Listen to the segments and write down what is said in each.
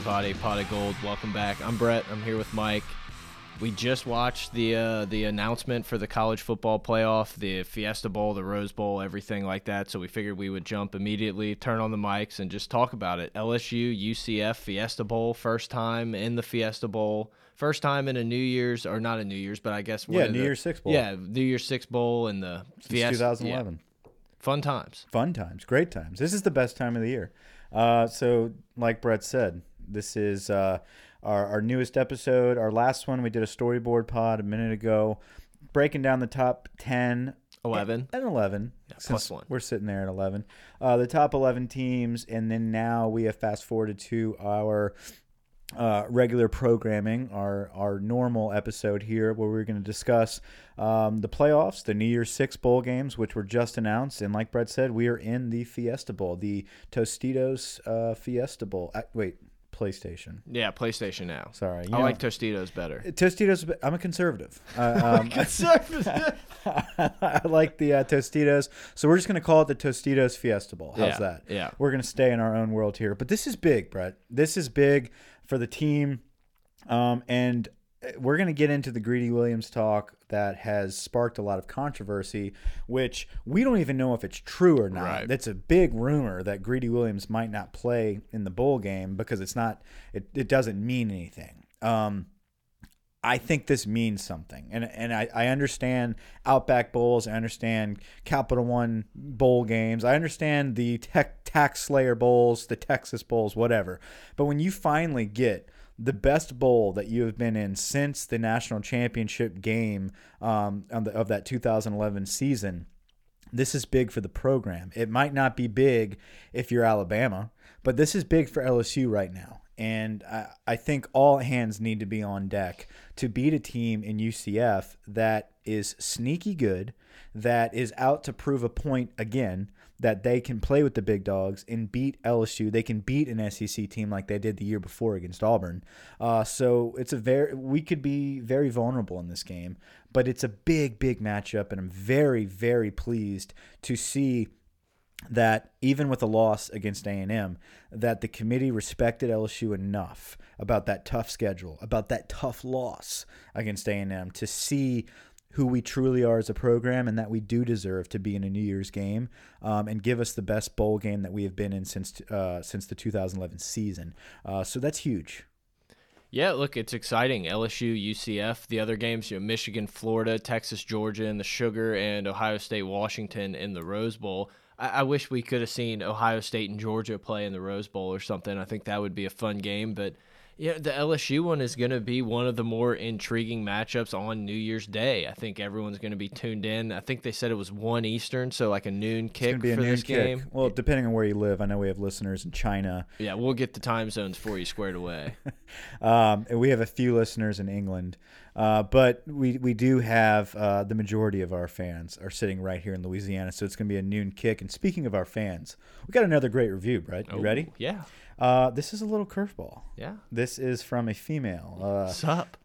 Everybody, Pot of Gold, welcome back. I'm Brett. I'm here with Mike. We just watched the uh, the announcement for the college football playoff, the Fiesta Bowl, the Rose Bowl, everything like that. So we figured we would jump immediately, turn on the mics, and just talk about it. LSU UCF Fiesta Bowl, first time in the Fiesta Bowl, first time in a New Year's or not a New Year's, but I guess Yeah, New the- Year's Six Bowl. Yeah, New Year's Six Bowl and the since Fiesta. 2011. yeah, fun times. Fun times, great times. This is the best time of the year. Uh, so, like Brett said, this is uh, our, our newest episode. Our last one, we did a storyboard pod a minute ago, breaking down the top 10 Eleven. and 11. plus since one. We're sitting there at 11. Uh, the top 11 teams, and then now we have fast forwarded to our uh, regular programming, our our normal episode here, where we're going to discuss um, the playoffs, the New Year's Six bowl games, which were just announced, and like Brett said, we are in the Fiesta Bowl, the Tostitos uh, Fiesta Bowl. Uh, wait, PlayStation. Yeah, PlayStation now. Sorry, I know- like Tostitos better. Tostitos. I'm a conservative. Uh, um, I like the uh, Tostitos. So we're just going to call it the Tostitos Fiesta Bowl. How's Yeah, that? yeah. We're going to stay in our own world here. But this is big, Brett. This is big for the team. Um, and we're going to get into the Greedy Williams talk that has sparked a lot of controversy, which we don't even know if it's true or not. Right. That's a big rumor that Greedy Williams might not play in the bowl game because it's not, it, it doesn't mean anything. Um, I think this means something, and and I, I understand Outback Bowls, I understand Capital One bowl games, I understand the tech, Tax Slayer Bowls, the Texas Bowls, whatever. But when you finally get the best bowl that you have been in since the national championship game um, the, of that 2011 season, this is big for the program. It might not be big if you're Alabama, but this is big for LSU right now. And I, I think all hands need to be on deck to beat a team in UCF that is sneaky good, that is out to prove a point again that they can play with the big dogs and beat LSU. They can beat an SEC team like they did the year before against Auburn. Uh, so it's a very we could be very vulnerable in this game, but it's a big, big matchup, and I'm very, very pleased to see that even with a loss against A&M that the committee respected LSU enough about that tough schedule about that tough loss against A&M to see who we truly are as a program and that we do deserve to be in a New Year's game um, and give us the best bowl game that we have been in since uh, since the 2011 season uh, so that's huge Yeah, look, it's exciting. LSU, UCF, the other games, you know, Michigan, Florida, Texas, Georgia in the Sugar, and Ohio State, Washington in the Rose Bowl. I, I wish we could have seen Ohio State and Georgia play in the Rose Bowl or something. I think that would be a fun game. But yeah, the LSU one is going to be one of the more intriguing matchups on New Year's Day. I think everyone's going to be tuned in. I think they said it was one Eastern, so like a noon kick to be a for noon this kick. game. well depending on where you live I know we have listeners in China Yeah, we'll get the time zones for you squared away. Um, and we have a few listeners in England, uh, but we we do have uh, the majority of our fans are sitting right here in Louisiana, so it's going to be a noon kick. And speaking of our fans, we got another great review, Brett. You Oh, ready? Yeah, Uh, this is a little curveball. yeah. This is from a female, uh, Sup?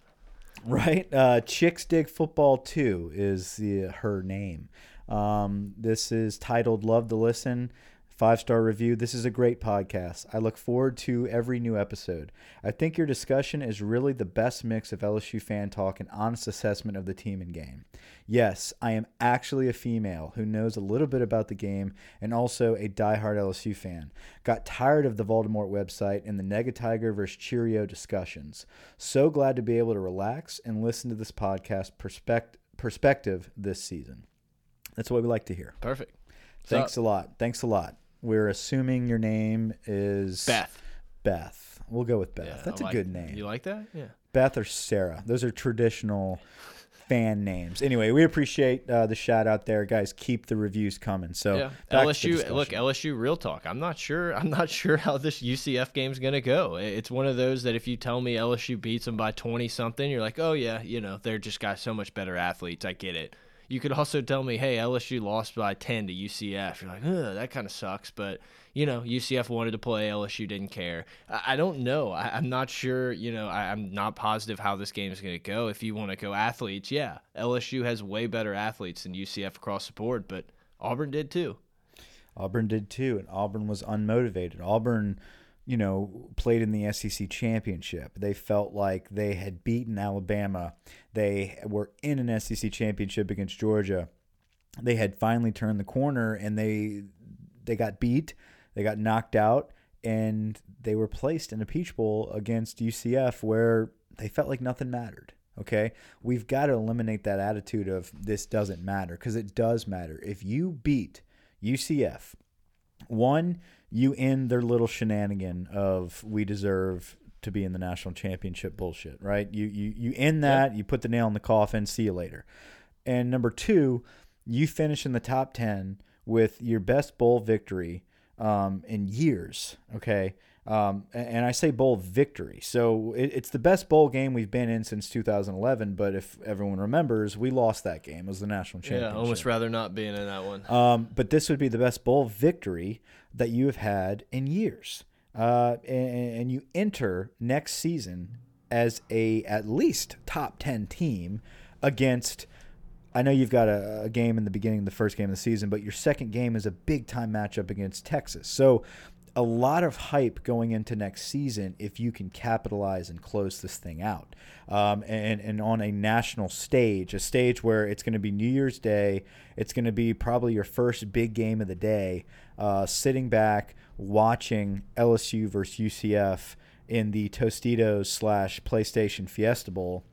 right? Uh, Chicks Dig Football Two is the, her name. Um, this is titled "Love to Listen." Five star review. This is a great podcast. I look forward to every new episode. I think your discussion is really the best mix of LSU fan talk and honest assessment of the team and game. Yes, I am actually a female who knows a little bit about the game and also a diehard LSU fan. Got tired of the Voldemort website and the Nega Tiger versus Cheerio discussions. So glad to be able to relax and listen to this podcast perspect- perspective this season. That's what we like to hear. Perfect. Thanks a lot. Thanks a lot. We're assuming your name is Beth. Beth. We'll go with Beth. Yeah, That's I a like- good name. You like that? Yeah. Beth or Sarah. Those are traditional fan names. Anyway, we appreciate uh, the shout out there, guys. Keep the reviews coming. So Yeah, back to the LSU. Look, discussion. LSU. Real talk. I'm not sure. I'm not sure how this UCF game's gonna go. It's one of those that if you tell me LSU beats them by 20 something, you're like, oh yeah, you know, they're just got so much better athletes. I get it. You could also tell me, hey, LSU lost by 10 to UCF. You're like, that kind of sucks. But you know, UCF wanted to play. LSU didn't care. I, I don't know. I, I'm not sure. You know, I, I'm not positive how this game is going to go. If you want to go athletes, yeah, LSU has way better athletes than UCF across the board, but Auburn did too. Auburn did too, and Auburn was unmotivated. Auburn, you know, played in the SEC championship. They felt like they had beaten Alabama. They were in an SEC championship against Georgia. They had finally turned the corner, and they they got beat. They got knocked out, and they were placed in a Peach Bowl against UCF, where they felt like nothing mattered. Okay, we've got to eliminate that attitude of this doesn't matter because it does matter. If you beat UCF, one, you end their little shenanigan of we deserve to be in the national championship bullshit, right? You you you end that, you put the nail in the coffin, see you later. And number two, you finish in the top ten with your best bowl victory um, in years. Okay. Um, and I say bowl victory. So it, it's the best bowl game we've been in since 2011. But if everyone remembers, we lost that game. It was the national championship. Yeah, almost rather not being in that one. Um, but this would be the best bowl victory that you have had in years. Uh, and, and you enter next season as a at least top 10 team against I know you've got a, a game in the beginning the first game of the season, but your second game is a big time matchup against Texas. So a lot of hype going into next season if you can capitalize and close this thing out. Um, and, and on a national stage, a stage where it's going to be New Year's Day, it's going to be probably your first big game of the day, uh, sitting back, watching LSU versus UCF in the Tostitos slash PlayStation Fiesta Bowl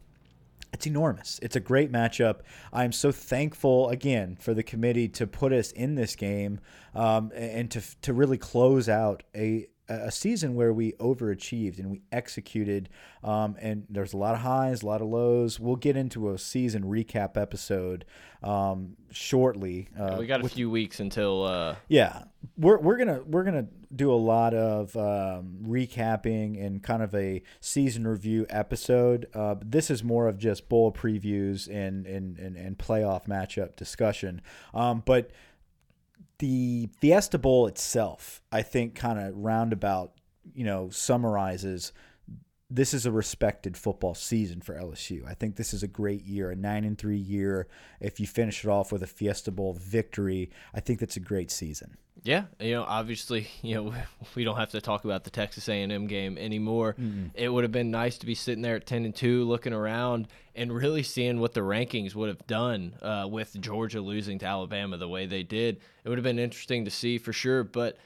it's enormous. It's a great matchup. I'm so thankful again for the committee to put us in this game um, and to to really close out a a season where we overachieved and we executed. Um, and there's a lot of highs, a lot of lows. We'll get into a season recap episode um, shortly. Uh, we got a few weeks until. Uh, yeah, we're we're gonna we're gonna do a lot of um, recapping and kind of a season review episode. Uh, this is more of just bowl previews and and and, and playoff matchup discussion. Um, but the Fiesta Bowl itself, I think, kind of roundabout, you know, summarizes this is a respected football season for LSU. I think this is a great year, a nine and three year. If you finish it off with a Fiesta Bowl victory, I think that's a great season. Yeah, you know, obviously, you know, we don't have to talk about the Texas A&M game anymore. It would have been nice to be sitting there at 10 and 2 looking around and really seeing what the rankings would have done uh, with Georgia losing to Alabama the way they did. It would have been interesting to see for sure, but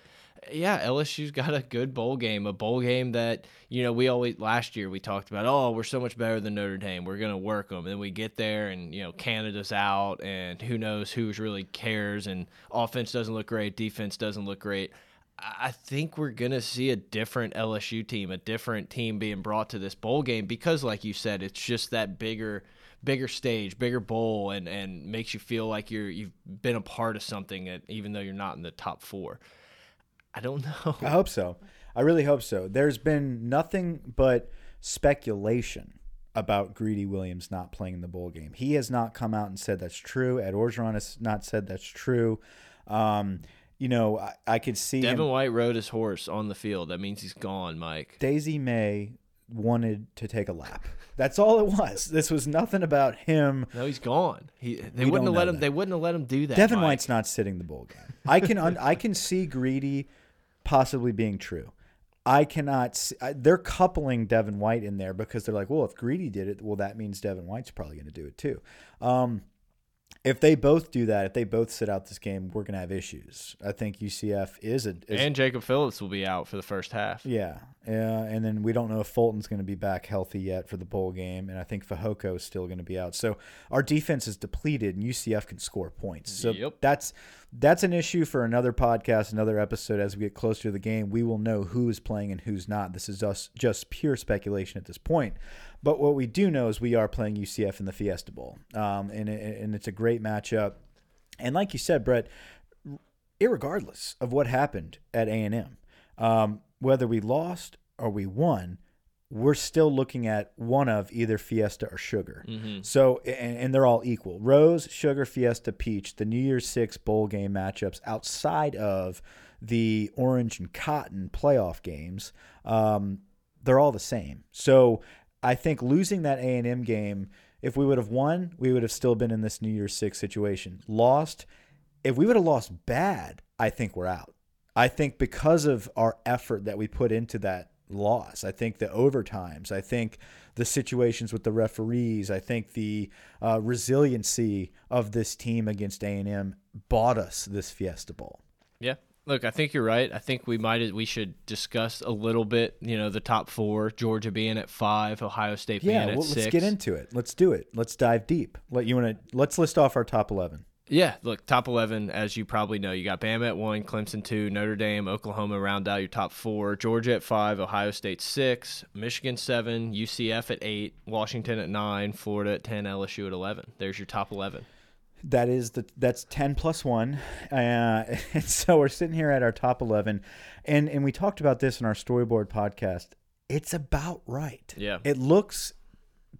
yeah, LSU's got a good bowl game, a bowl game that you know we always last year we talked about. Oh, we're so much better than Notre Dame. We're gonna work them, and then we get there, and you know Canada's out, and who knows who's really cares, and offense doesn't look great, defense doesn't look great. I think we're gonna see a different LSU team, a different team being brought to this bowl game because, like you said, it's just that bigger bigger stage, bigger bowl, and and makes you feel like you're you've been a part of something, that, even though you're not in the top four. I don't know. I hope so. I really hope so. There's been nothing but speculation about Greedy Williams not playing in the bowl game. He has not come out and said that's true. Ed Orgeron has not said that's true. Um, you know, I, I could see Devin him. White rode his horse on the field. That means he's gone, Mike. Daisy May wanted to take a lap. That's all it was. This was nothing about him. No, he's gone. He they We wouldn't have let him. that. They wouldn't have let him do that. Devin Mike. White's not sitting the bowl game. I can un, I can see greedy possibly being true. I cannot. See, I- they're coupling Devin White in there because they're like, well, if Greedy did it, well, that means Devin White's probably going to do it too. Um, if they both do that, if they both sit out this game, we're going to have issues. I think UCF is a is, and Jacob Phillips will be out for the first half. yeah, yeah, and then we don't know if Fulton's going to be back healthy yet for the bowl game, and I think Fehoko is still going to be out. So our defense is depleted, and UCF can score points. So Yep. that's that's an issue for another podcast, another episode. As we get closer to the game, we will know who is playing and who's not. This is just just pure speculation at this point. But what we do know is we are playing UCF in the Fiesta Bowl, um, and and it's a great matchup. And like you said, Brett, irregardless of what happened at A&M, um, whether we lost or we won, we're still looking at one of either Fiesta or Sugar. So, and, and they're all equal. Rose, Sugar, Fiesta, Peach, the New Year's Six bowl game matchups outside of the Orange and Cotton playoff games, um, they're all the same. So, I think losing that A&M game, if we would have won, we would have still been in this New Year's Six situation. Lost, if we would have lost bad, I think we're out. I think because of our effort that we put into that loss, I think the overtimes, I think the situations with the referees, I think the uh, resiliency of this team against A&M bought us this Fiesta Bowl. Yeah. Look, I think you're right. I think we might we should discuss a little bit, you know, the top four, Georgia being at five, Ohio State being Yeah, at well, six. let's get into it. Let's do it. Let's dive deep. Let you want to let's list off our top eleven. Yeah, look, top 11, as you probably know, you got Bama at one, Clemson two, Notre Dame, Oklahoma round out your top four, Georgia at five, Ohio State six, Michigan seven, UCF at eight, Washington at nine, Florida at 10, LSU at 11. There's your top 11. That is the that's ten plus one, uh, and so we're sitting here at our top eleven, and and we talked about this in our storyboard podcast. It's about right. Yeah. it looks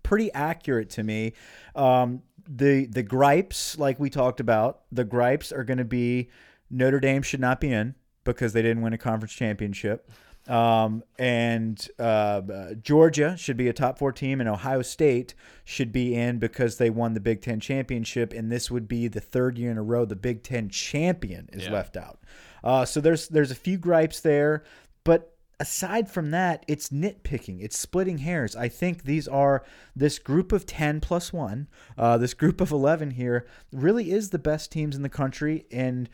pretty accurate to me. Um, the the gripes, like we talked about, the gripes are going to be Notre Dame should not be in because they didn't win a conference championship. Um, and uh, Georgia should be a top four team, and Ohio State should be in because they won the Big Ten championship, and this would be the third year in a row the Big Ten champion is Yeah. left out. Uh, so there's there's a few gripes there, but aside from that, it's nitpicking, it's splitting hairs. I think these are this group of ten plus one, uh, this group of eleven here really is the best teams in the country, and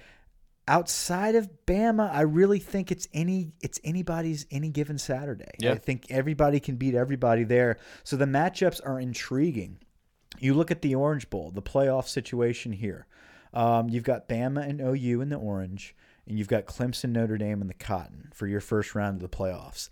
outside of Bama, I really think it's any it's anybody's any given Saturday. Yeah. I think everybody can beat everybody there. So the matchups are intriguing. You look at the Orange Bowl, the playoff situation here. Um, you've got Bama and OU in the orange, and you've got Clemson, Notre Dame in the cotton for your first round of the playoffs.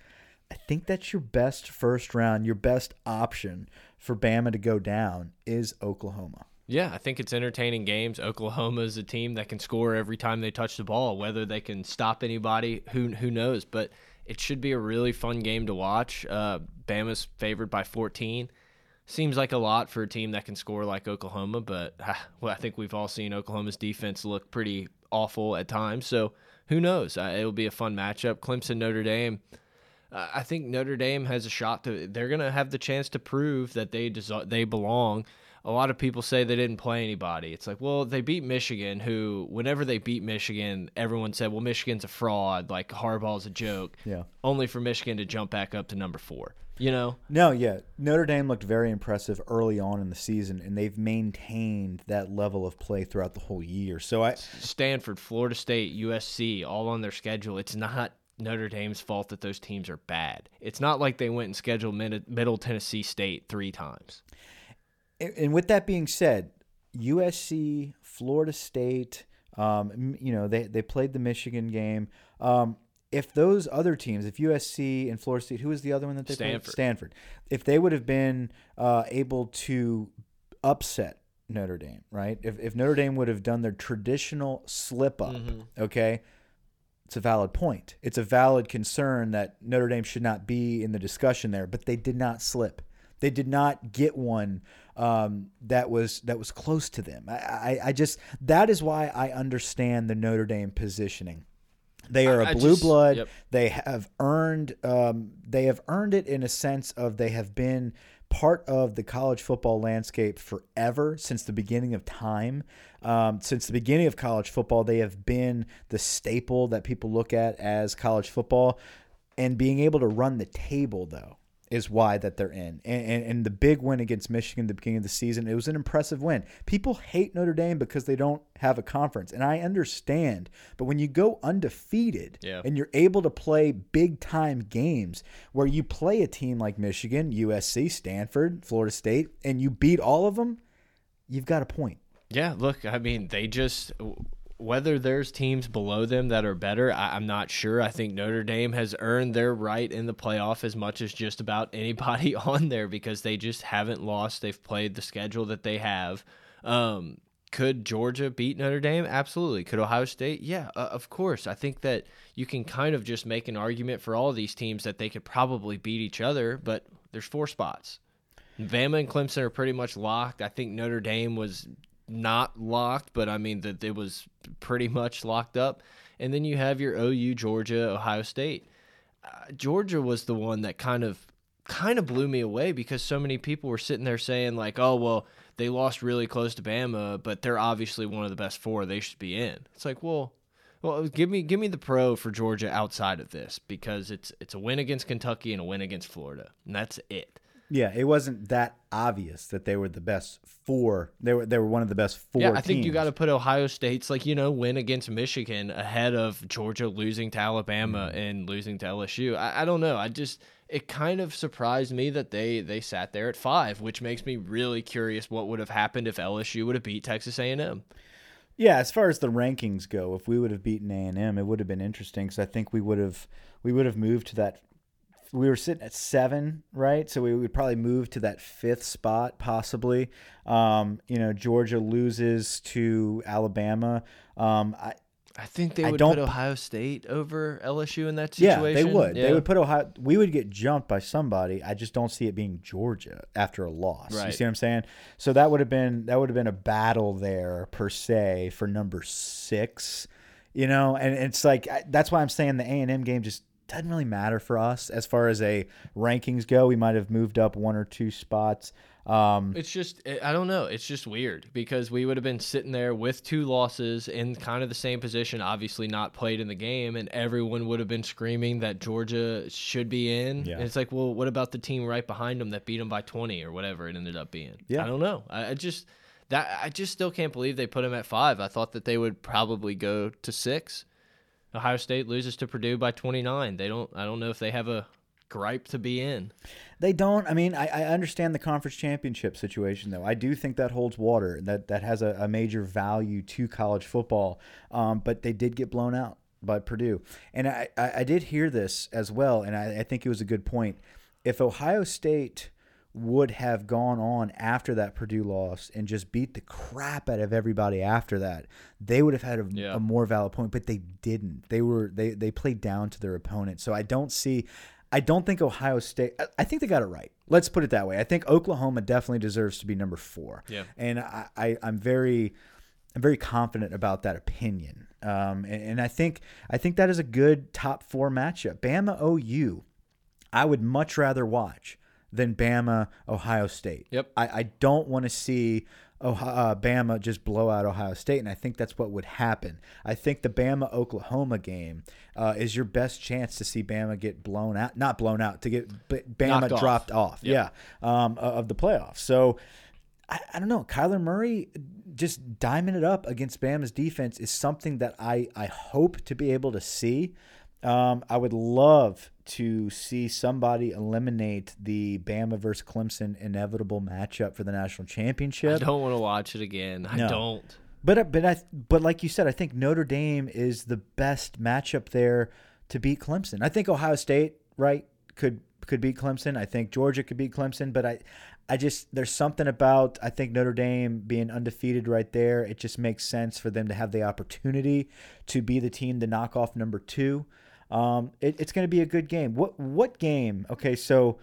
I think that's your best first round, your best option for Bama to go down is Oklahoma. Yeah, I think it's entertaining games. Oklahoma is a team that can score every time they touch the ball. Whether they can stop anybody, who who knows? But it should be a really fun game to watch. Uh, Bama's favored by 14. Seems like a lot for a team that can score like Oklahoma, but ah, well, I think we've all seen Oklahoma's defense look pretty awful at times. So who knows? Uh, it'll be a fun matchup. Clemson Notre Dame. Uh, I think Notre Dame has a shot to. They're gonna have the chance to prove that they deserve, they belong. A lot of people say they didn't play anybody. It's like, well, they beat Michigan, who, whenever they beat Michigan, everyone said, well, Michigan's a fraud, like Harbaugh's a joke. Yeah. Only for Michigan to jump back up to number four. You know? No, yeah. Notre Dame looked very impressive early on in the season, and they've maintained that level of play throughout the whole year. So I, Stanford, Florida State, USC, all on their schedule. It's not Notre Dame's fault that those teams are bad. It's not like they went and scheduled Mid- Middle Tennessee State three times. And with that being said, USC, Florida State, um, you know, they they played the Michigan game. Um, if those other teams, if USC and Florida State, who was the other one that they Stanford. played? Stanford. If they would have been uh, able to upset Notre Dame, right? If, if Notre Dame would have done their traditional slip up, okay, it's a valid point. It's a valid concern that Notre Dame should not be in the discussion there, but they did not slip. They did not get one um, that was that was close to them. I, I, I just that is why I understand the Notre Dame positioning. They are a I blue just- blood. yep. They have earned um, they have earned it in a sense of they have been part of the college football landscape forever since the beginning of time. Um, since the beginning of college football, they have been the staple that people look at as college football. And being able to run the table though is why that they're in. And, and, and the big win against Michigan at the beginning of the season, it was an impressive win. People hate Notre Dame because they don't have a conference, and I understand. But when you go undefeated Yeah. and you're able to play big time games where you play a team like Michigan, USC, Stanford, Florida State, and you beat all of them, you've got a point. Yeah, look, I mean, they just whether there's teams below them that are better, I, I'm not sure. I think Notre Dame has earned their right in the playoff as much as just about anybody on there because they just haven't lost. They've played the schedule that they have. Um, could Georgia beat Notre Dame? Absolutely. Could Ohio State? Yeah, uh, of course. I think that you can kind of just make an argument for all these teams that they could probably beat each other, but there's four spots. Bama and Clemson are pretty much locked. I think Notre Dame was not locked, but I mean that it was pretty much locked up. And then you have your OU, Georgia, Ohio State. Uh, Georgia was the one that kind of kind of blew me away because so many people were sitting there saying like, "Oh, well, they lost really close to Bama, but they're obviously one of the best four. They should be in." It's like, well, well, give me give me the pro for Georgia outside of this because it's it's a win against Kentucky and a win against Florida, and that's it. Yeah, it wasn't that obvious that they were the best four. They were they were one of the best four. Yeah, I think you got to put Ohio State's like you know win against Michigan ahead of Georgia losing to Alabama mm. and losing to LSU. I, I don't know. I just it kind of surprised me that they they sat there at five, which makes me really curious what would have happened if LSU would have beat Texas A and M. Yeah, as far as the rankings go, if we would have beaten A and M, it would have been interesting because I think we would have we would have moved to that. We were sitting at seven, right? So we would probably move to that fifth spot, possibly. Um, you know, Georgia loses to Alabama. Um, I, I think they I would don't- put Ohio State over LSU in that situation. yeah, they would. They would put Ohio. We would get jumped by somebody. I just don't see it being Georgia after a loss. You see what I'm saying? So that would have been that would have been a battle there per se for number six. You know, and it's like I- that's why I'm saying the A and M game just doesn't really matter for us as far as a rankings go. We might have moved up one or two spots. Um, It's just I don't know. It's just weird because we would have been sitting there with two losses in kind of the same position, obviously not played in the game, and everyone would have been screaming that Georgia should be in. Yeah. And it's like, well, what about the team right behind them that beat them by twenty or whatever it ended up being? Yeah. I don't know. I, I just that I just still can't believe they put them at five. I thought that they would probably go to six. Ohio State loses to Purdue by twenty nine. They don't. I don't know if they have a gripe to be in. They don't. I mean, I, I understand the conference championship situation, though. I do think that holds water. That that has a, a major value to college football. Um, but they did get blown out by Purdue, and I, I, I did hear this as well, and I, I think it was a good point. If Ohio State would have gone on after that Purdue loss and just beat the crap out of everybody after that, they would have had a, Yeah. a more valid point. But they didn't. They were they they played down to their opponent. So I don't see. I don't think Ohio State. I- I think they got it right. Let's put it that way. I think Oklahoma definitely deserves to be number four. Yeah. and I, I I'm very. I'm very confident about that opinion, um, and, and I think I think that is a good top four matchup. Bama OU, I would much rather watch than Bama Ohio State. Yep. I, I don't want to see Ohio, uh, Bama just blow out Ohio State, and I think that's what would happen. I think the Bama Oklahoma game uh, is your best chance to see Bama get blown out, not blown out, to get B- Bama Knocked off. dropped off, Yep. yeah, um, of the playoffs. So. I, I don't know. Kyler Murray just diming it up against Bama's defense is something that I, I hope to be able to see. Um, I would love to see somebody eliminate the Bama versus Clemson inevitable matchup for the national championship. I don't want to watch it again. I don't. But but I but like you said, I think Notre Dame is the best matchup there to beat Clemson. I think Ohio State right could could beat Clemson. I think Georgia could beat Clemson, but I I just there's something about I think Notre Dame being undefeated right there. It just makes sense for them to have the opportunity to be the team to knock off number two. Um, it, it's going to be a good game. What what game? Okay, so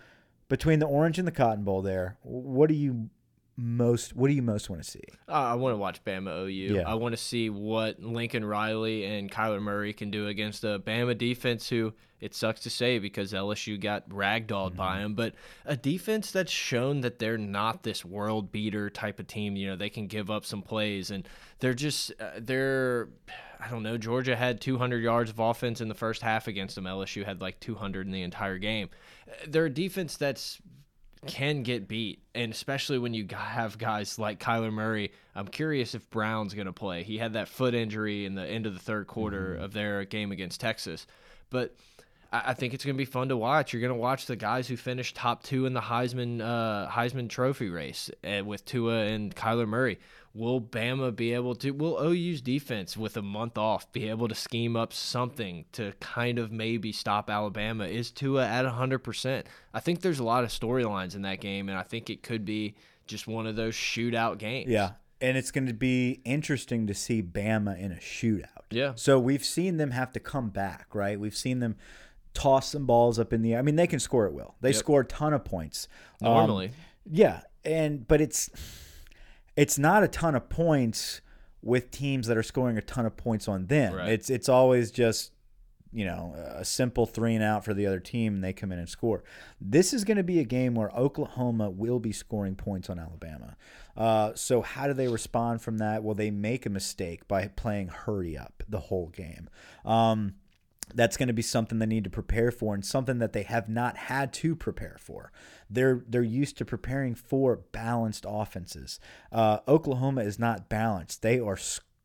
between the Orange and the Cotton Bowl, there, what do you most? What do you most want to see? Uh, I want to watch Bama OU. Yeah. I want to see what Lincoln Riley and Kyler Murray can do against a Bama defense who it sucks to say because LSU got ragdolled by them, but a defense that's shown that they're not this world beater type of team. You know, they can give up some plays and they're just uh, they're I don't know. Georgia had 200 yards of offense in the first half against them. LSU had like 200 in the entire game. They're a defense that's can get beat, and especially when you have guys like Kyler Murray. I'm curious if Brown's going to play. He had that foot injury in the end of the third quarter of their game against Texas, but I I think it's going to be fun to watch. You're going to watch the guys who finished top two in the Heisman uh, Heisman Trophy race uh, with Tua and Kyler Murray. Will Bama be able to? Will OU's defense, with a month off, be able to scheme up something to kind of maybe stop Alabama? Is Tua at 100%? I think there's a lot of storylines in that game, and I think it could be just one of those shootout games. Yeah. And it's going to be interesting to see Bama in a shootout. Yeah. So we've seen them have to come back, right? We've seen them toss some balls up in the air. I mean, they can score at will. They Yep. score a ton of points. Um, Normally. yeah, and but it's it's not a ton of points with teams that are scoring a ton of points on them. Right. It's it's always just you know a simple three and out for the other team, and they come in and score. This is going to be a game where Oklahoma will be scoring points on Alabama. Uh, so how do they respond from that? Well, they make a mistake by playing hurry up the whole game. Um, that's going to be something they need to prepare for and something that they have not had to prepare for. They're they're used to preparing for balanced offenses. Uh, Oklahoma is not balanced. They are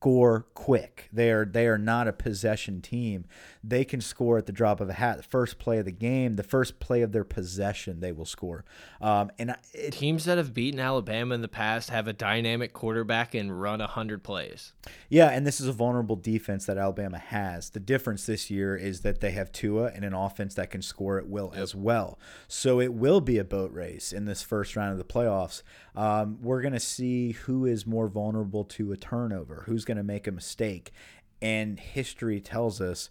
score quick. They are they are not a possession team. They can score at the drop of a hat. The first play of the game, the first play of their possession, they will score. Um, and it, Teams that have beaten Alabama in the past have a dynamic quarterback and run 100 plays. Yeah, and this is a vulnerable defense that Alabama has. The difference this year is that they have Tua and an offense that can score at will as well. So it will be a boat race in this first round of the playoffs. Um, we're going to see who is more vulnerable to a turnover, who's going to make a mistake. And history tells us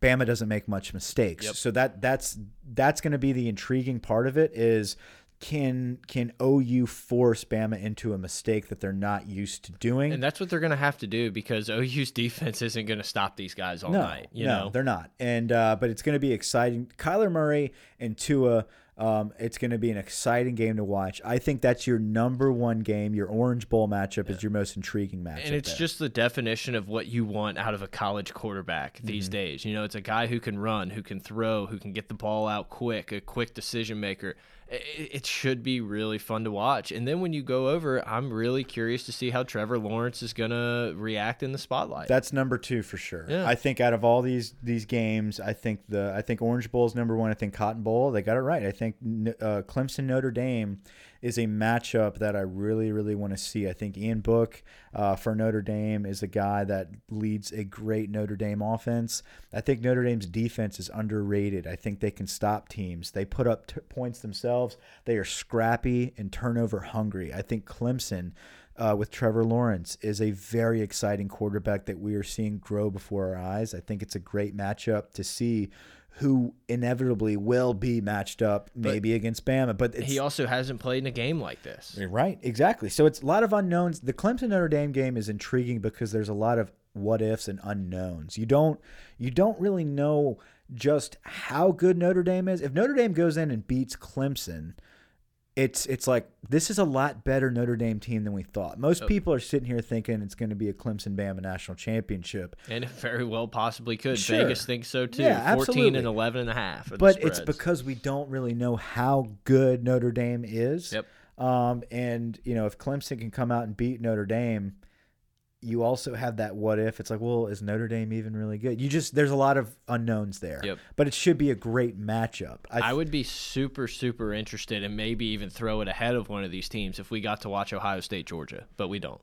Bama doesn't make much mistakes. Yep. So that that's that's going to be the intriguing part of it is can can OU force Bama into a mistake that they're not used to doing? And that's what they're going to have to do because OU's defense isn't going to stop these guys all night. You no, know, they're not. And uh, but it's going to be exciting. Kyler Murray and Tua. Um, it's going to be an exciting game to watch. I think that's your number one game. Your Orange Bowl matchup is your most intriguing matchup. and it's there. just the definition of what you want out of a college quarterback these days. You know, it's a guy who can run, who can throw, who can get the ball out quick, a quick decision maker. It should be really fun to watch. And then when you go over, I'm really curious to see how Trevor Lawrence is going to react in the spotlight. That's number two for sure. Yeah. I think out of all these these games, I think the I think Orange Bowl is number one. I think Cotton Bowl they got it right. I think uh, Clemson Notre Dame is a matchup that I really really want to see. I think Ian Book uh, for Notre Dame is a guy that leads a great Notre Dame offense. I think Notre Dame's defense is underrated. I think they can stop teams. They put up points themselves. They are scrappy and turnover hungry. I think Clemson uh, with Trevor Lawrence is a very exciting quarterback that we are seeing grow before our eyes. I think it's a great matchup to see who inevitably will be matched up maybe against Bama. But it's, he also hasn't played in a game like this. Right, exactly. So it's a lot of unknowns. The Clemson Notre Dame game is intriguing because there's a lot of what ifs and unknowns. You don't you don't really know just how good Notre Dame is. If Notre Dame goes in and beats Clemson, it's it's like this is a lot better Notre Dame team than we thought. Most people are sitting here thinking it's going to be a Clemson Bama national championship. And it very well possibly could. Sure. Vegas thinks so too. Yeah, 14 absolutely. and 11 and a half. but it's because we don't really know how good Notre Dame is. Yep. Um, and you know, if Clemson can come out and beat Notre Dame, you also have that what if. It's like, well, is Notre Dame even really good? You just there's a lot of unknowns there. Yep. But it should be a great matchup. I would be super, super interested and maybe even throw it ahead of one of these teams if we got to watch Ohio State, Georgia, but we don't.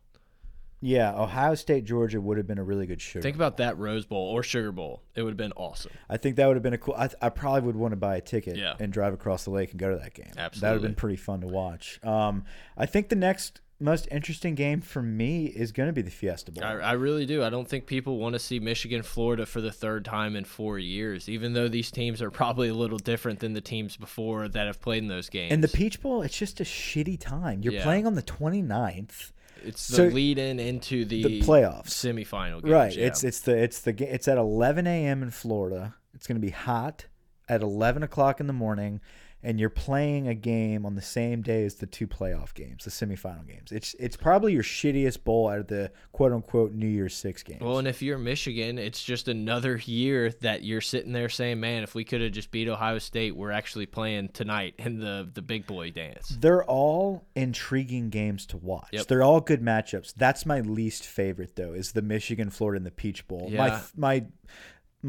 yeah, Ohio State Georgia would have been a really good show. Think about that Rose Bowl or Sugar Bowl. It would have been awesome. I think that would have been a cool. I, I probably would want to buy a ticket Yeah. and drive across the lake and go to that game. Absolutely, That would have been pretty fun to watch. Um, I think the next most interesting game for me is going to be the Fiesta Bowl. I, I really do. I don't think people want to see Michigan, Florida for the third time in four years, even though these teams are probably a little different than the teams before that have played in those games. and the Peach Bowl, it's just a shitty time. You're Yeah. playing on the 29th. it's the so- lead in into the, The playoffs. semifinal games. Right. yeah. It's it's the it's the it's at 11 a.m. in Florida. It's going to be hot at 11 o'clock in the morning, and you're playing a game on the same day as the two playoff games, the semifinal games. It's it's probably your shittiest bowl out of the quote unquote New Year's Six games. Well, and if you're Michigan, it's just another year that you're sitting there saying, "Man, if we could have just beat Ohio State, we're actually playing tonight in the the big boy dance." They're all intriguing games to watch. Yep. They're all good matchups. That's my least favorite though, is the Michigan, Florida, and the Peach Bowl. Yeah. my my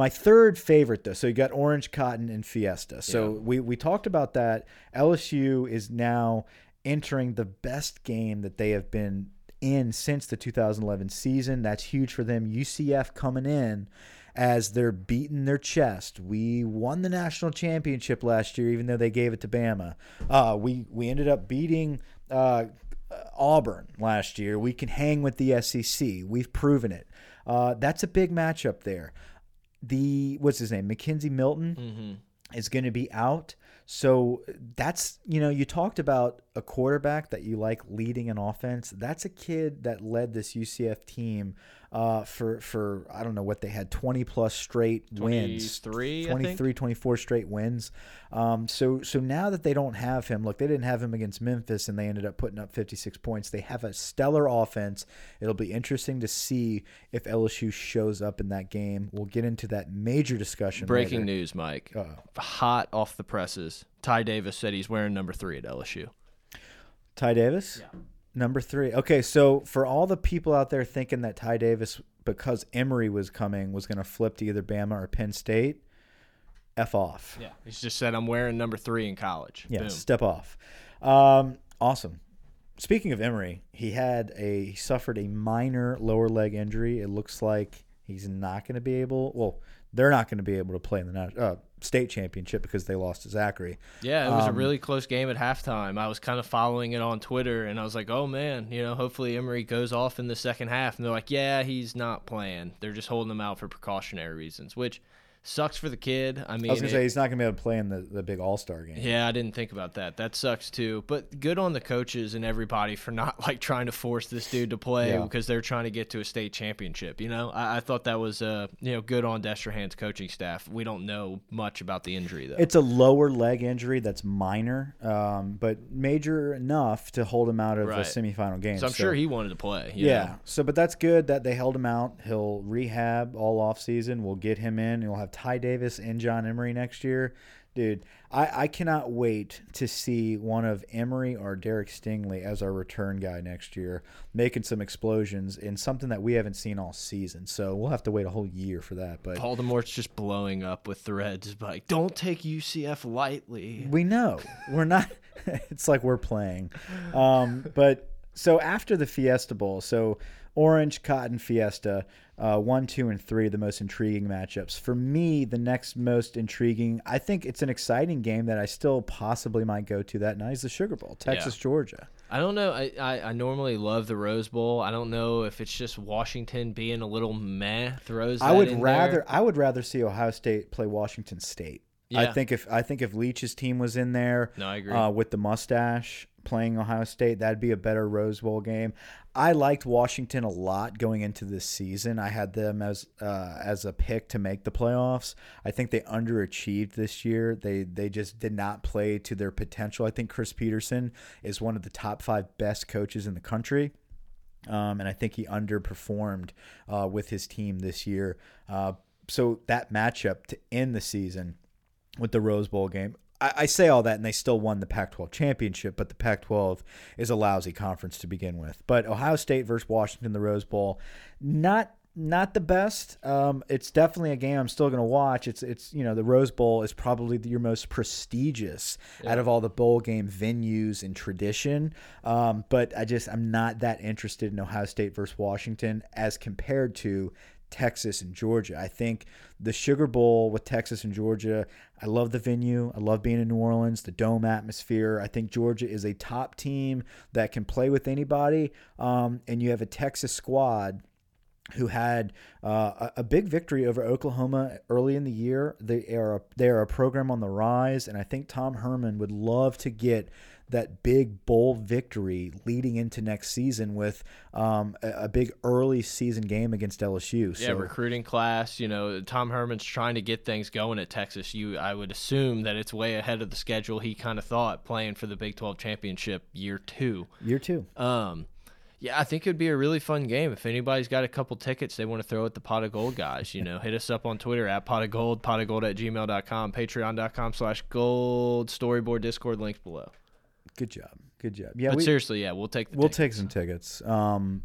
third favorite though. So you got Orange Cotton and Fiesta. So Yeah. we we talked about that. LSU is now entering the best game that they have been in since the 2011 season. That's huge for them. UCF coming in as they're beating their chest. We won the national championship last year, even though they gave it to Bama. Uh, we we ended up beating. Uh, Auburn last year. We can hang with the SEC. We've proven it. Uh, that's a big matchup there. The what's his name? McKenzie Milton Mm-hmm. is going to be out. So that's, you know, you talked about a quarterback that you like leading an offense. That's a kid that led this UCF team uh, for, for, I don't know what they had, 20 plus straight wins. 23, I 23, 24 straight wins. Um, so, so now that they don't have him, look, they didn't have him against Memphis and they ended up putting up 56 points. They have a stellar offense. It'll be interesting to see if LSU shows up in that game. We'll get into that major discussion. Breaking later. news, Mike. Uh-oh. Hot off the presses. Ty Davis said he's wearing number three at LSU. Ty Davis? Number three. Okay, so for all the people out there thinking that Ty Davis, because Emery was coming, was going to flip to either Bama or Penn State, F off. Yeah. He's just said I'm wearing number three in college. Yeah, Boom. step off. Um, awesome. Speaking of Emery, he had a he suffered a minor lower leg injury. It looks like he's not going to be able. Well, they're not going to be able to play in the uh, state championship because they lost to Zachary. Yeah, it was a Um, really close game at halftime. I was kind of following it on Twitter, and I was like, "Oh man, you know, hopefully Emery goes off in the second half." And they're like, "Yeah, he's not playing. They're just holding him out for precautionary reasons," which sucks for the kid. I mean, I was going it- say he's not going to be able to play in the, the big All Star game. yeah, I didn't think about that. That sucks too. But good on the coaches and everybody for not like trying to force this dude to play Yeah. because they're trying to get to a state championship. You know, I, I thought that was uh you know good on Destrehan's coaching staff. We don't know much about the injury though. It's a lower leg injury that's minor, um, but major enough to hold him out of a Right. semifinal game. so I'm sure he wanted to play. you yeah. know? So, but that's good that they held him out. He'll rehab all off season. We'll get him in. and We'll have Ty Davis and John Emery next year. Dude, I, I cannot wait to see one of Emery or Derek Stingley as our return guy next year, making some explosions in something that we haven't seen all season. So we'll have to wait a whole year for that. But Baltimore's just blowing up with threads like, don't take UCF lightly. We know we're not. it's like we're playing, um, but so after the Fiesta Bowl, so Orange, Cotton, Fiesta, uh, one, two, and three, the most intriguing matchups. For me, the next most intriguing, I think it's an exciting game that I still possibly might go to that night is the Sugar Bowl, Texas, Georgia. I don't know. I, I, I normally love the Rose Bowl. I don't know if it's just Washington being a little meh throws. I would in rather there. I would rather see Ohio State play Washington State. Yeah. I think if I think if Leach's team was in there, No, I agree. uh, with the mustache playing Ohio State, that'd be a better Rose Bowl game. I liked Washington a lot going into this season. I had them as uh, as a pick to make the playoffs. I think they underachieved this year. They they just did not play to their potential. I think Chris Petersen is one of the top five best coaches in the country. Um, and I think he underperformed uh, with his team this year. Uh, so that matchup to end the season with the Rose Bowl game. I, I say all that, and they still won the Pac 12 championship, but the Pac 12 is a lousy conference to begin with. But Ohio State versus Washington, the Rose Bowl, not. Not the best. Um, it's definitely a game I'm still going to watch. It's it's you know the Rose Bowl is probably your most prestigious out of all the bowl game venues and tradition. Um, but I just I'm not that interested in Ohio State versus Washington as compared to Texas and Georgia. I think the Sugar Bowl with Texas and Georgia, I love the venue. I love being in New Orleans, the dome atmosphere. I think Georgia is a top team that can play with anybody. Um, and you have a Texas squad who had uh, a, big victory over Oklahoma early in the year. They are a, they are a program on the rise, and I think Tom Herman would love to get that big bowl victory leading into next season with um, a, a, big early season game against LSU. Yeah, recruiting class. You know, Tom Herman's trying to get things going at Texas. You, I would assume that it's way ahead of the schedule. He kind of thought playing for the Big Twelve championship year two. Year two. Um, yeah, I think it'd be a really fun game. If anybody's got a couple tickets they want to throw at the Pot of Gold guys, you know, hit us up on Twitter at Pot of Gold, pot of gold at gmail.com, patreon.com slash gold, storyboard, Discord, links below. Good job. Good job. Yeah, but we, seriously, yeah, we'll take we'll tickets. take some tickets. Um,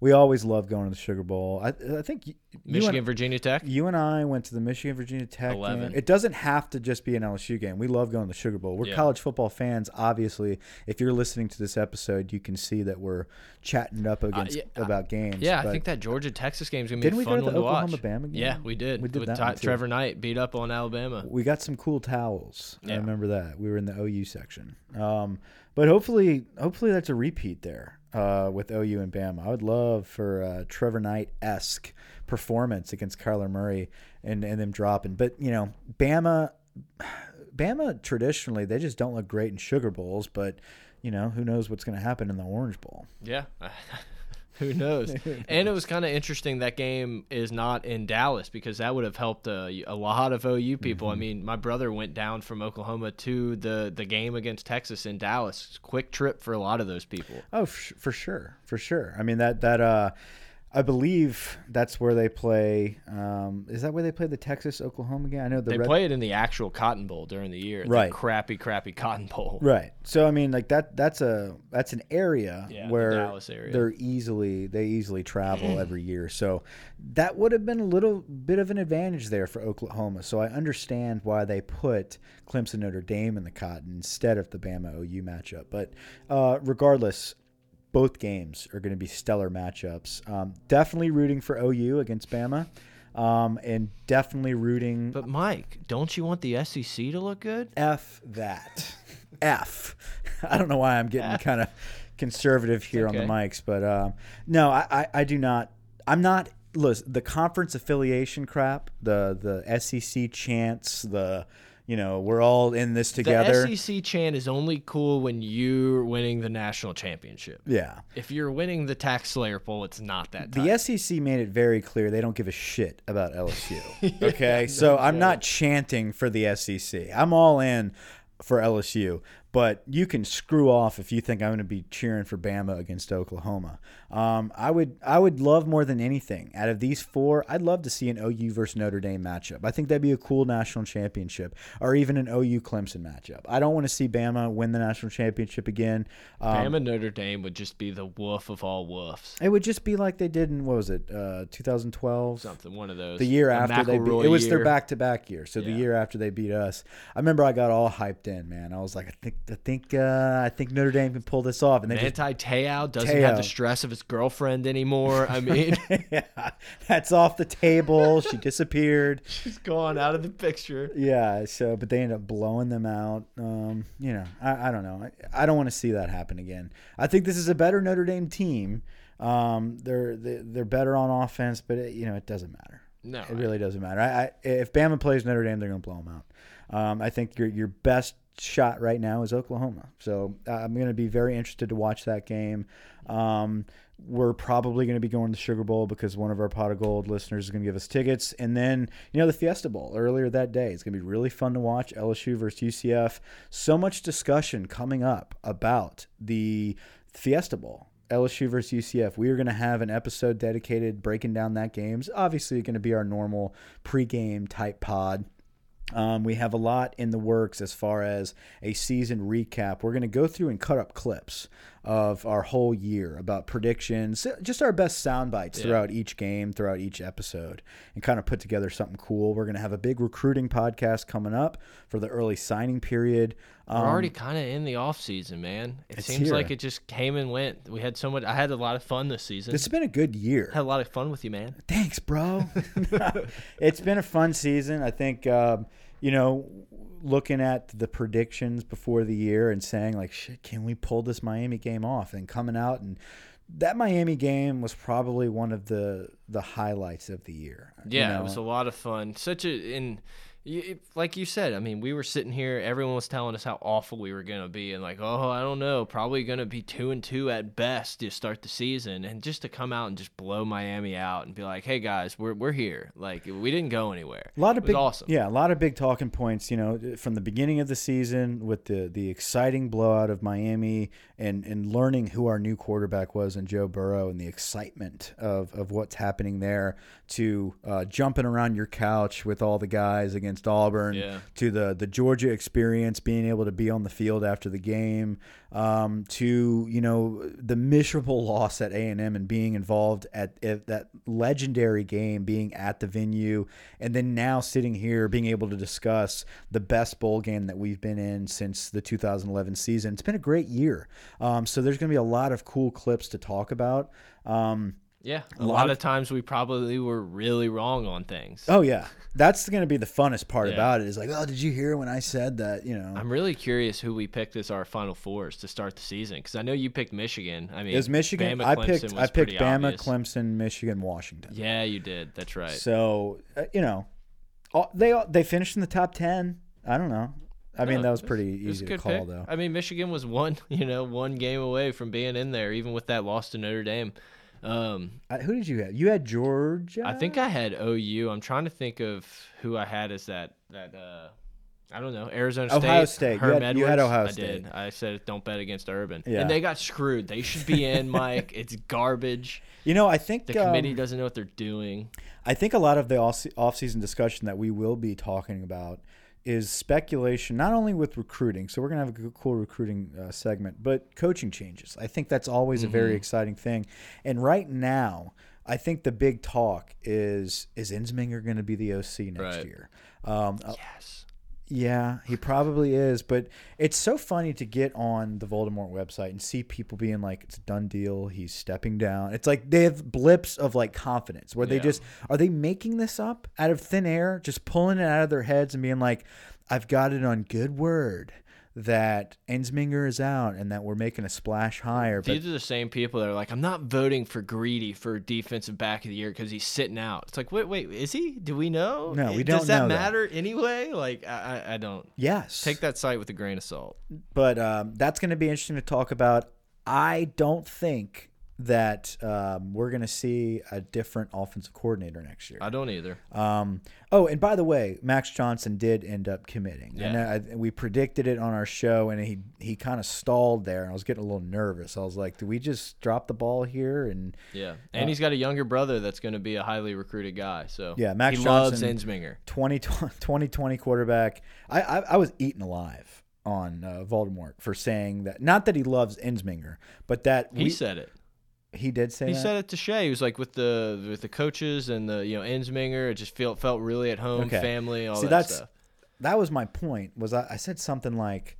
we always love going to the Sugar Bowl. I, I think you, Michigan, and, Virginia Tech. You and I went to the Michigan, Virginia Tech 11. game. It doesn't have to just be an LSU game. We love going to the Sugar Bowl. We're yeah. college football fans. Obviously, if you're listening to this episode, you can see that we're chatting up against uh, yeah, about games. Yeah, I think that Georgia Texas game is gonna be a fun one to Oklahoma watch. Bama game? Yeah, we did. We did With that Trevor Knight beat up on Alabama. We got some cool towels. Yeah. I remember that. We were in the OU section. Um, but hopefully, hopefully that's a repeat there uh, with OU and Bama. I would love for uh, Trevor Knight esque performance against Kyler Murray and and them dropping. But you know, Bama, Bama traditionally they just don't look great in Sugar Bowls. But you know, who knows what's going to happen in the Orange Bowl? Yeah. Who knows? and it was kind of interesting that game is not in Dallas because that would have helped a, a lot of OU people. Mm -hmm. I mm-hmm. mean, my brother went down from Oklahoma to the the game against Texas in Dallas. Quick trip for a lot of those people. Oh, for sure, for sure. I mean that that uh I believe that's where they play. Um, is that where they play the Texas Oklahoma game? I know the they Red... play it in the actual Cotton Bowl during the year. Right, the crappy, crappy Cotton Bowl. Right. So I mean, like that. That's a that's an area yeah, where the area. they're easily they easily travel every year. So that would have been a little bit of an advantage there for Oklahoma. So I understand why they put Clemson Notre Dame in the Cotton instead of the Bama OU matchup. But uh, regardless, both games are going to be stellar matchups. Um, definitely rooting for OU against Bama, um, and definitely rooting. But Mike, don't you want the SEC to look good? F that. F. I don't know why I'm getting kind of conservative here okay. on the mics, but um, no, I, I, I do not. I'm not. Listen, the conference affiliation crap, the the SEC chants, the you know, we're all in this together. The SEC chant is only cool when you're winning the national championship. Yeah. If you're winning the TaxSlayer poll, it's not that. The SEC made it very clear they don't give a shit about LSU. Okay, yeah, so I'm not chanting for the SEC. I'm all in for LSU but you can screw off if you think I'm going to be cheering for Bama against Oklahoma. Um, I would I would love more than anything out of these four. I'd love to see an OU versus Notre Dame matchup. I think that'd be a cool national championship, or even an OU Clemson matchup. I don't want to see Bama win the national championship again. Um, Bama Notre Dame would just be the wolf of all wolves. It would just be like they did in what was it, uh, 2012? Something one of those. The year after they beat. It was year. their back to back year. So yeah. the year after they beat us, I remember I got all hyped in. Man, I was like, I think I think uh, I think Notre Dame can pull this off. And Manti Te'o doesn't Te'o. have the stress of his girlfriend anymore. I mean, yeah, that's off the table. She disappeared. She's gone out of the picture. Yeah. So, but they end up blowing them out. Um, you know, I, I don't know. I, I don't want to see that happen again. I think this is a better Notre Dame team. Um, they're they're better on offense, but it, you know it doesn't matter. No, it really doesn't matter. I, I, if Bama plays Notre Dame, they're going to blow them out. Um, I think your your best shot right now is Oklahoma. So uh, I'm going to be very interested to watch that game. Um, we're probably going to be going to the Sugar Bowl because one of our pot of gold listeners is going to give us tickets. And then, you know, the Fiesta Bowl earlier that day. It's going to be really fun to watch LSU versus UCF. So much discussion coming up about the Fiesta Bowl. LSU versus UCF. We are going to have an episode dedicated breaking down that game. It's obviously going to be our normal pregame type pod. Um, we have a lot in the works as far as a season recap. We're going to go through and cut up clips of our whole year about predictions, just our best sound bites Yeah. throughout each game, throughout each episode, and kind of put together something cool. We're going to have a big recruiting podcast coming up for the early signing period. We're Um, already kind of in the off season, man. It seems here. like it just came and went. We had so much. I had a lot of fun this season. It's been a good year. had a lot of fun with you, man. Thanks, bro. it's been a fun season. I think, um, you know, looking at the predictions before the year and saying, like, shit, can we pull this Miami game off? And coming out and that Miami game was probably one of the the highlights of the year. you Yeah, know? it was a lot of fun. Such a and y- it- like you said, I mean, we were sitting here. Everyone was telling us how awful we were gonna be, and like, oh, I don't know, probably gonna be two and two at best to start the season, and just to come out and just blow Miami out and be like, hey guys, we're we're here. Like we didn't go anywhere. A lot of it was big, awesome. yeah, a lot of big talking points. You know, from the beginning of the season with the the exciting blowout of Miami and and learning who our new quarterback was and Joe Burrow and the excitement of of what's happening there to uh, jumping around your couch with all the guys against Auburn Yeah. to the the Georgia experience, being able to be on the field after the game, um, to you know the miserable loss at A and M and being involved at, at that legendary game, being at the venue, and then now sitting here being able to discuss the best bowl game that we've been in since the 2011 season. It's been a great year. Um, so there's going to be a lot of cool clips to talk about. Um, Yeah, a, lot lot, of- of times we probably were really wrong on things. oh yeah, that's going to be the funnest part Yeah. about it. Is like, oh, did you hear when I said that? You know, I'm really curious who we picked as our final fours to start the season because I know you picked Michigan. I mean, It was Michigan. Bama, I picked was I picked Bama, obvious. Clemson, Michigan, Washington. Yeah, you did. That's right. So uh, you know, all, they all- they finished in the top ten. I don't know. I mean, that was pretty was easy a to call, pick. though. I mean, Michigan was one, you know, one game away from being in there, even with that loss to Notre Dame. Um, who did you have? You had Georgia. I think I had OU. I'm trying to think of who I had as that that. Uh, I don't know. Arizona State. Ohio State. You Herm had- you had Edwards? Ohio I State. did. I said don't bet against Urban, Yeah. and they got screwed. They should be in, Mike. it's garbage. You know, I think The committee um, doesn't know what they're doing. I think a lot of the off- off-season discussion that we will be talking about is speculation, not only with recruiting. So we're gonna have a cool recruiting uh, segment, but coaching changes. I think that's always a very exciting thing. And right now, I think the big talk is is Ensminger going to be the OC next Right. year? Um, uh, Yes. Yeah, he probably is, but it's so funny to get on the Voldemort website and see people being like, "It's a done deal. He's stepping down." It's like they have blips of like confidence where they Yeah. just are they making this up out of thin air, just pulling it out of their heads and being like, "I've got it on good word that Ensminger is out and that we're making a splash higher." But These are the same people that are like, I'm not voting for Greedy for defensive back of the year because he's sitting out. It's like, wait, wait, is he? Do we know? No, we Does don't that know that. matter anyway? Like, I, I, I don't. yes, Take that site with a grain of salt. but um, that's going to be interesting to talk about. I don't think that um, we're going to see a different offensive coordinator next year. I don't either. Um, oh, and by the way, Max Johnson did end up committing. And Yeah. I, we predicted it on our show, and he he kind of stalled there. And I was getting a little nervous. I was like, "Do we just drop the ball here?" And Yeah, and he's got a younger brother that's going to be a highly recruited guy. So Yeah, Max he loves Johnson- Ensminger. 20, 2020 quarterback. I, I I was eaten alive on uh, Voldemort for saying that. Not that he loves Ensminger, but that He we, said it. He did say He that. said it to Shay. He was like with the with the coaches and the you know Ensminger. It just felt felt really at home, Okay. family, all See, that that's stuff. that was my point. Was I, I said something like,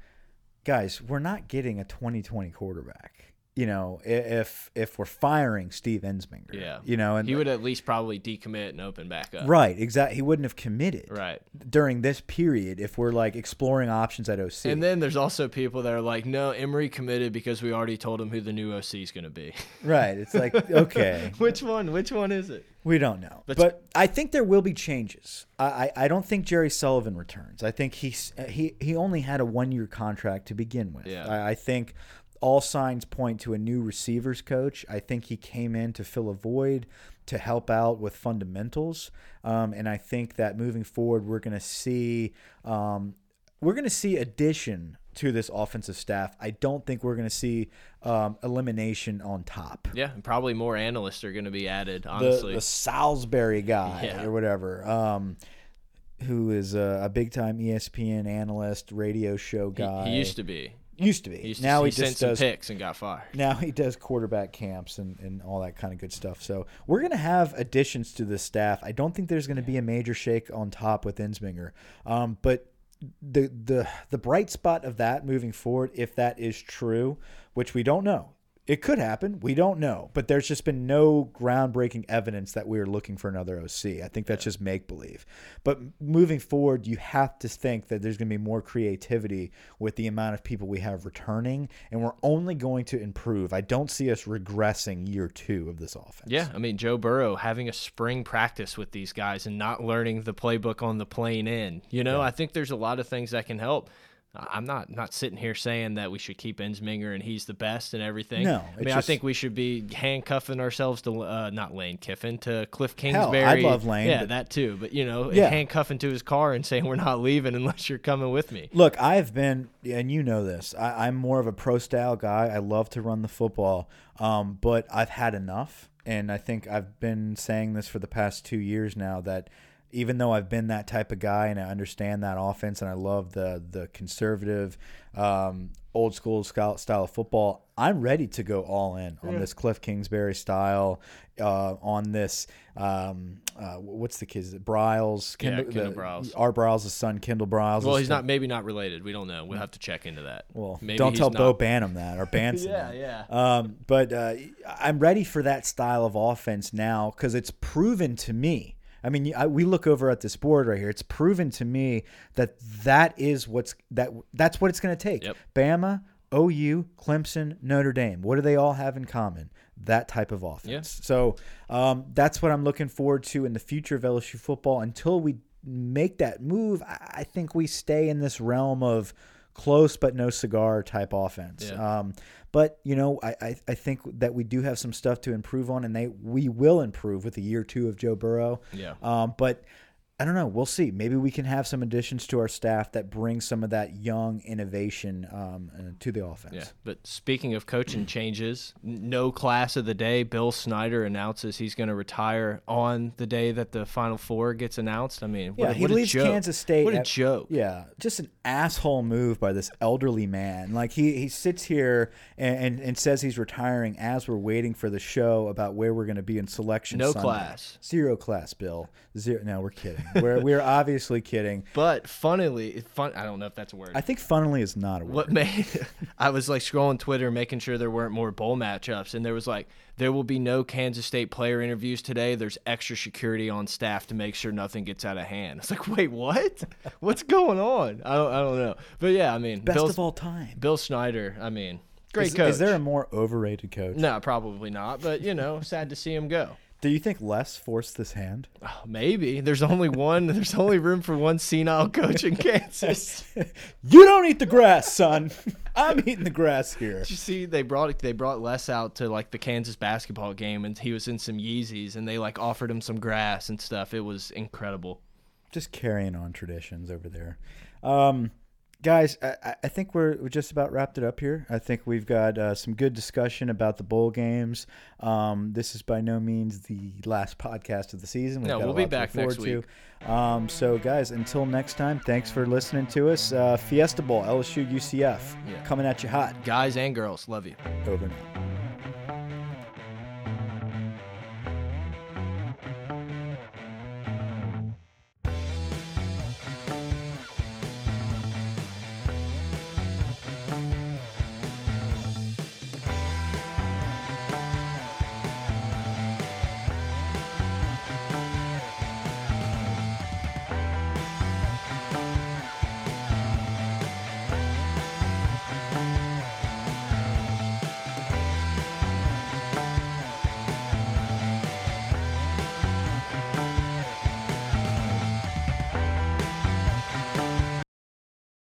"Guys, we're not getting a 2020 quarterback." You know, if if we're firing Steve Ensminger, Yeah. you know, and He would at least probably decommit and open back up. right, exactly. He wouldn't have committed Right. during this period if we're like exploring options at OC. And then there's also people that are like, no, Emery committed because we already told him who the new OC is going to be. right, it's like okay, Which one? Which one is it? We don't know, But- but, I think there will be changes. I, I, I don't think Jerry Sullivan returns. I think he's he he only had a one year contract to begin with. Yeah. I, I think all signs point to a new receivers coach. I think he came in to fill a void, to help out with fundamentals, um, and I think that moving forward, we're going to see um, we're going to see addition to this offensive staff. I don't think we're going to see um, elimination on top Yeah, and probably more analysts are going to be added, honestly. the Salisbury guy Yeah. or whatever, um, who is a, a big time ESPN analyst, radio show He- guy. he, used to be. Used to be. He used now to, he, he sent just some does. picks and got fired. Now he does quarterback camps and, and all that kind of good stuff. So we're gonna have additions to the staff. I don't think there's gonna be a major shake on top with Ensminger. Um, but the the the bright spot of that moving forward, if that is true, which we don't know. It could happen. We don't know. But there's just been no groundbreaking evidence that we are looking for another OC. I think that's just make believe. But moving forward, you have to think that there's going to be more creativity with the amount of people we have returning, and we're only going to improve. I don't see us regressing year two of this offense. Yeah, I mean Joe Burrow having a spring practice with these guys and not learning the playbook on the plane in. You know, I think there's a lot of things that can help. I'm not not sitting here saying that we should keep Ensminger and he's the best and everything. No, I mean I think we should be handcuffing ourselves to uh, not Lane Kiffin to Cliff Hell, Kingsbury. I'd love Lane, Yeah, but- that too. But you know, Yeah. handcuffing to his car and saying we're not leaving unless you're coming with me. Look, I've been, and you know this. I, I'm more of a pro style guy. I love to run the football, um, but I've had enough, and I think I've been saying this for the past two years now that even though I've been that type of guy and I understand that offense and I love the the conservative, um, old school style, style of football, I'm ready to go all in on this Cliff Kingsbury style, uh, on this. Um, uh, what's the kid's Briles? Yeah, Kendall- Kendall the- Briles. Art Briles' son, Kendall Briles. Well, he's not maybe not related. We don't know. We'll have to check into that. well, maybe don't tell not. Bo Banham that or Banson. Yeah, that. yeah. Um, but uh, I'm ready for that style of offense now because it's proven to me. I mean, I, we look over at this board right here. It's proven to me that that is what's that that's what it's going to take. Yep. Bama, OU, Clemson, Notre Dame. What do they all have in common? That type of offense. So um, that's what I'm looking forward to in the future of LSU football. Until we make that move, I, I think we stay in this realm of close but no cigar type offense. Yeah. Um, but you know, I, I I think that we do have some stuff to improve on, and they we will improve with the year two of Joe Burrow. Yeah. Um, but I don't know. We'll see. Maybe we can have some additions to our staff that bring some of that young innovation um, uh, to the offense. Yeah, but speaking of coaching changes, no class of the day. Bill Snyder announces he's going to retire on the day that the Final Four gets announced. I mean, what, Yeah, a, he what leaves. Kansas State. What a at- joke. Yeah, just an asshole move by this elderly man. Like he, he sits here and, and, and says he's retiring as we're waiting for the show about where we're going to be in selection. No Sunday. class. Zero class, Bill. Zero. No, we're kidding. We're we're obviously kidding. But funnily, fun. I don't know if that's a word. I think funnily is not a word. what made I was like scrolling Twitter, making sure there weren't more bowl matchups, and there was like there will be no Kansas State player interviews today. There's extra security on staff to make sure nothing gets out of hand. It's like, wait, what? What's going on? I don't, I don't know. But yeah, I mean, Best Bill, of all time. Bill Snyder. I mean, great is, coach. Is there a more overrated coach? No, probably not. But you know, sad to see him go. Do you think Les forced this hand? Oh, maybe there's only one. There's only room for one senile coach in Kansas. You don't eat the grass, son. I'm eating the grass here. Did you see they brought they brought Les out to like the Kansas basketball game and he was in some Yeezys and they like offered him some grass and stuff. It was incredible. Just carrying on traditions over there. Um, guys, I, I- think we're, we just about wrapped it up here. I think we've got uh, some good discussion about the bowl games. Um, this is by no means the last podcast of the season. We've No, got a we'll be lot to look back next forward to. Um, so, guys, until next time, thanks for listening to us. Uh, Fiesta Bowl, LSU UCF, Yeah. coming at you hot. Guys and girls, love you. Over now.